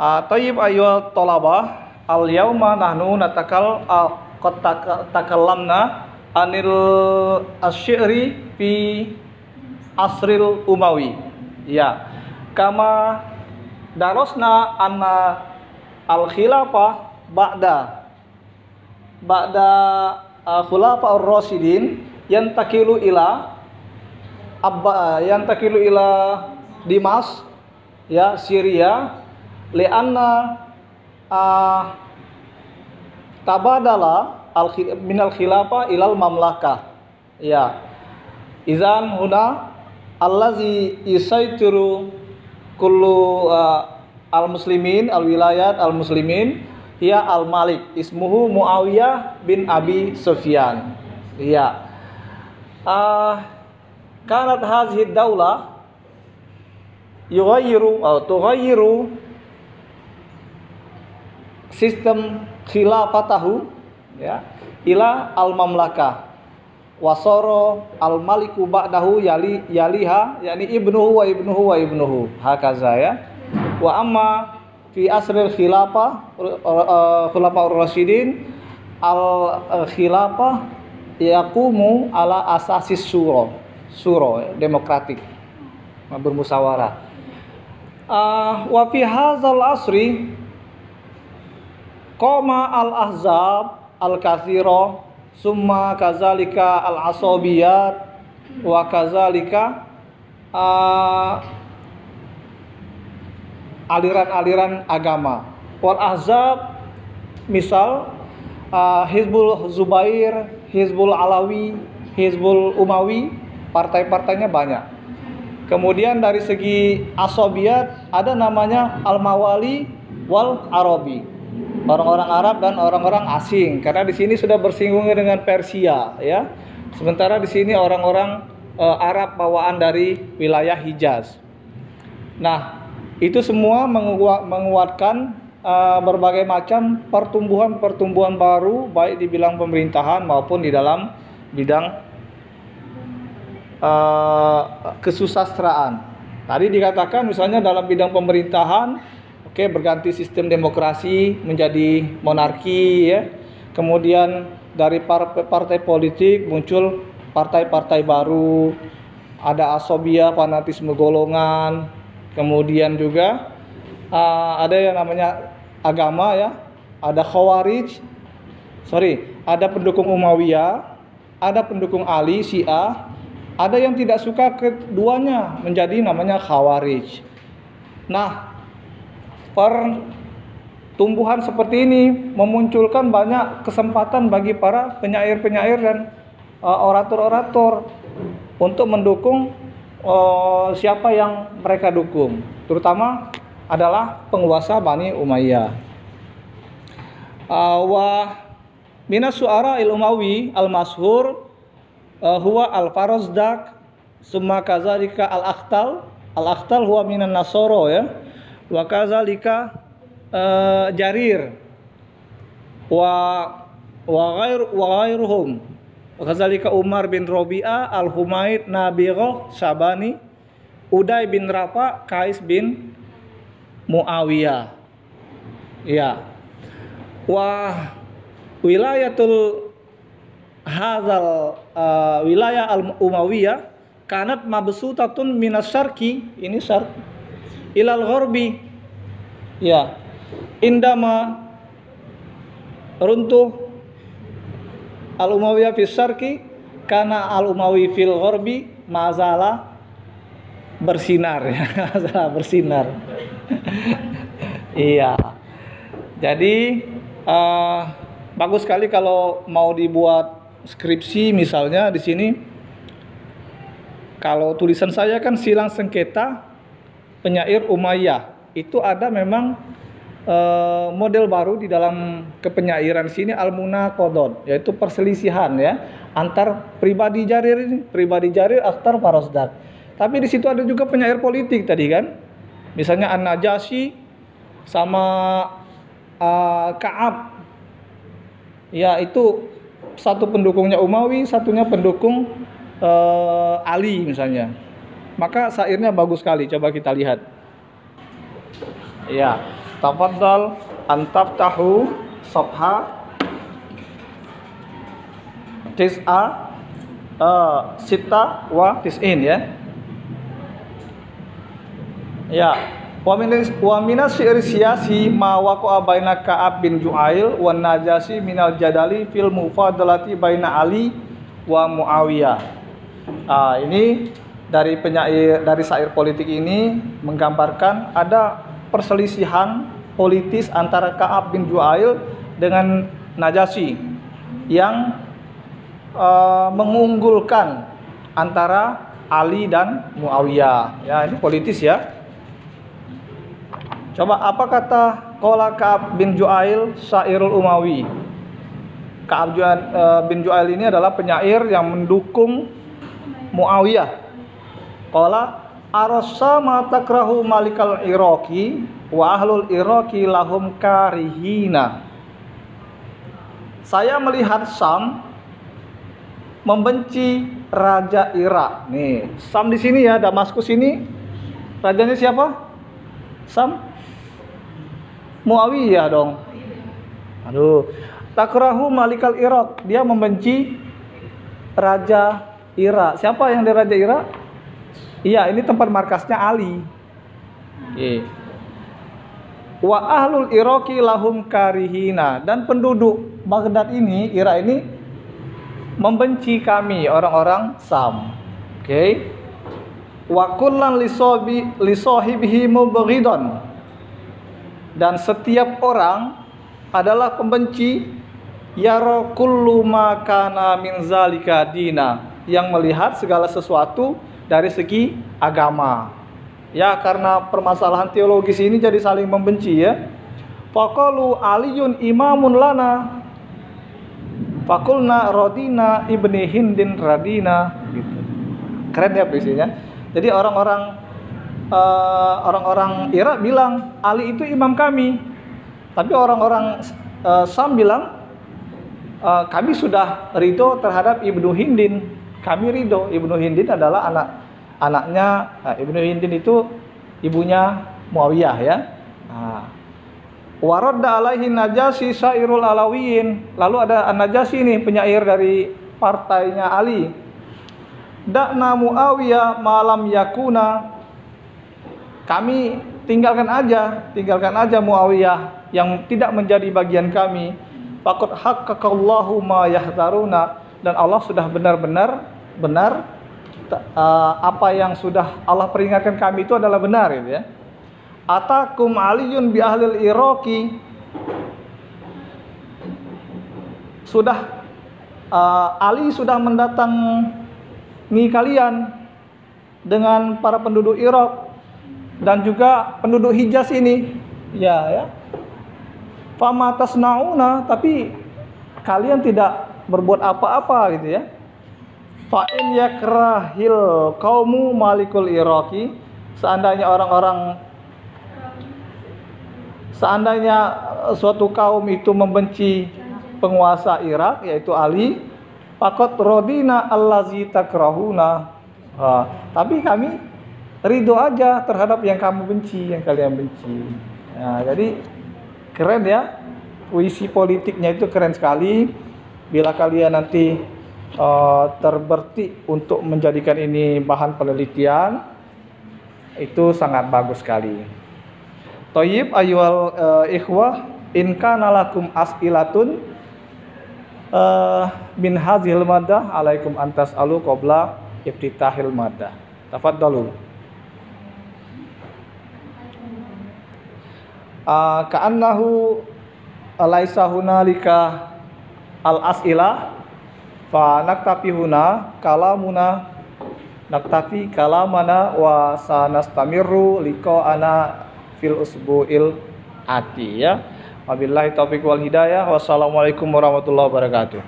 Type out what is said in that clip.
Uh, Tayyib ayyuhal talabah al yauma nahnu natakal uh, qad takallamna anil asy fi asril umawi. Ya. Kama darosna anna al khilafah ba'da ba'da uh, khulafa ar-rasyidin yantakilu ila abba yantakilu ila Dimas ya Syria lianna uh, tabadala al minal khilafa ilal mamlakah ya izan huna allazi yusaitiru kullu uh, al muslimin al wilayat al muslimin ya al malik ismuhu muawiyah bin abi sufyan ya uh, kanat hadhihi daulah yughayyiru atau tughayyiru sistem khilafatahu ya ila al mamlakah wasoro al maliku ba'dahu yali yaliha yakni ibnuhu wa ibnuhu wa ibnuhu. Hakaza ya. Wa amma fi asril khilafah uh, khulafa rasyidin al khilafah yaqumu ala asasis suro suro demokratik bermusyawarah. Uh, wa fi hadzal asri Koma al-ahzab al-kathiro summa kazalika al-asobiyat wa kazalika aliran-aliran agama. Wal ahzab misal uh, Hizbul Zubair, Hizbul Alawi, Hizbul Umawi, partai-partainya banyak. Kemudian dari segi asobiyat ada namanya Al-Mawali wal Arabi orang-orang Arab dan orang-orang asing karena di sini sudah bersinggungan dengan Persia ya. Sementara di sini orang-orang e, Arab bawaan dari wilayah Hijaz. Nah, itu semua menguat, menguatkan e, berbagai macam pertumbuhan-pertumbuhan baru baik di bidang pemerintahan maupun di dalam bidang e, kesusastraan. Tadi dikatakan misalnya dalam bidang pemerintahan Oke, berganti sistem demokrasi menjadi monarki ya. Kemudian dari partai politik muncul partai-partai baru, ada asobia, fanatisme golongan, kemudian juga uh, ada yang namanya agama ya, ada khawarij, sorry, ada pendukung Umayyah, ada pendukung Ali, Syiah, ada yang tidak suka keduanya menjadi namanya khawarij. Nah, pertumbuhan seperti ini memunculkan banyak kesempatan bagi para penyair-penyair dan uh, orator-orator untuk mendukung uh, siapa yang mereka dukung, terutama adalah penguasa Bani Umayyah. Uh, wa minas suara il umawi al mashur uh, huwa al farazdak summa kazalika al akhtal al akhtal huwa minan nasoro ya wa kadzalika uh, jarir. Wa wa ghair wa ghairuhum. Wa Umar bin Rabi'ah al-Humaid Nabigha Sabani Uday bin Rafa Kais bin Muawiyah. Ya. Wa wilayatul hazal uh, wilayah al Umayyah kanat mabsutatun minas syarqi. Ini syarq ilal ghorbi ya. Indama runtuh al umawiyah fis syarqi karena al umawi fil ghorbi mazala bersinar. Ya masalah bersinar. Iya. Jadi uh, bagus sekali kalau mau dibuat skripsi misalnya di sini. Kalau tulisan saya kan silang sengketa penyair Umayyah. Itu ada memang e, model baru di dalam kepenyairan sini al munaqadon yaitu perselisihan ya antar pribadi Jarir ini pribadi Jarir antar Farosdak tapi di situ ada juga penyair politik tadi kan? Misalnya An Najasyi sama uh, Kaab. Ya itu satu pendukungnya Umawi satunya pendukung uh, Ali misalnya maka syairnya bagus sekali, coba kita lihat. Ya. tafaddal antaftahu safha tis'a uh, sita wa tis'in ya ya wa min wa minas syi'ri siyasi ma waqa'a baina Ka'ab bin Ju'ail wan Najasi minal jadali fil mufadalati baina Ali wa Muawiyah ah ini dari penyair dari syair politik ini menggambarkan ada perselisihan politis antara Kaab bin Ju'ail dengan Najasyi yang uh, mengunggulkan antara Ali dan Muawiyah. Ya, ini politis ya. Coba apa kata Kola Kaab bin Ju'ail Syairul Umawi? Kaab uh, bin Ju'ail ini adalah penyair yang mendukung Muawiyah Qala arasa ma takrahu malikal iraqi wa ahlul iraqi lahum karihina. Saya melihat Sam membenci raja Irak. Nih, Sam di sini ya, Damaskus ini rajanya siapa? Sam Muawiyah dong. Aduh, takrahu malikal Irak. Dia membenci raja Irak. Siapa yang di raja Irak? Iya, ini tempat markasnya Ali. Oke. Wa ahlul Iraki lahum karihina dan penduduk Baghdad ini, Irak ini membenci kami orang-orang Sam. Oke. Okay. Wa kullan lisobi lisohibihi mubghidon. Dan setiap orang adalah pembenci yara kullu ma kana min zalika dina yang melihat segala sesuatu dari segi agama. Ya karena permasalahan teologis ini jadi saling membenci ya. Faqalu aliyun imamun lana. Fakulna rodina ibni hindin radina gitu. Keren ya isinya. Jadi orang-orang uh, orang-orang Irak bilang Ali itu imam kami. Tapi orang-orang uh, Sam bilang uh, kami sudah ridho terhadap Ibnu Hindin. Kami ridho. Ibnu Hindin adalah anak anaknya nah, Ibnu Hindin itu ibunya Muawiyah ya. Nah, Waradda alaihi Najasi Sairul Alawiyin. Lalu ada An-Najasi nih penyair dari partainya Ali. Dakna Muawiyah malam yakuna. Kami tinggalkan aja, tinggalkan aja Muawiyah yang tidak menjadi bagian kami. Fakut haqqaqallahu ma yahtaruna dan Allah sudah benar-benar benar apa yang sudah Allah peringatkan kami itu adalah benar gitu ya. Atakum aliyun bi ahlil iraqi sudah uh, Ali sudah mendatangi kalian dengan para penduduk Irak dan juga penduduk Hijaz ini. Ya ya. Fama tasnauna tapi kalian tidak berbuat apa-apa gitu ya Fa'in yakrahil kaumu malikul iraki Seandainya orang-orang Seandainya suatu kaum itu membenci penguasa Irak yaitu Ali Fakot rodina allazi takrahuna. Nah, Tapi kami ridho aja terhadap yang kamu benci, yang kalian benci. Nah, Jadi keren ya. Puisi politiknya itu keren sekali. Bila kalian nanti terberti untuk menjadikan ini bahan penelitian itu sangat bagus sekali. Toyib ayual uh, ikhwah in kana lakum as'ilatun uh, min hazil madah alaikum antas alu qabla iftitahil madah. Tafaddalu. Uh, ka'annahu laisa hunalika al as'ilah fa naktafi huna kalamuna naktafi kalamana wa sanastamirru ana fil usbu'il ati ya wabillahi taufiq wal hidayah. Wassalamualaikum warahmatullahi wabarakatuh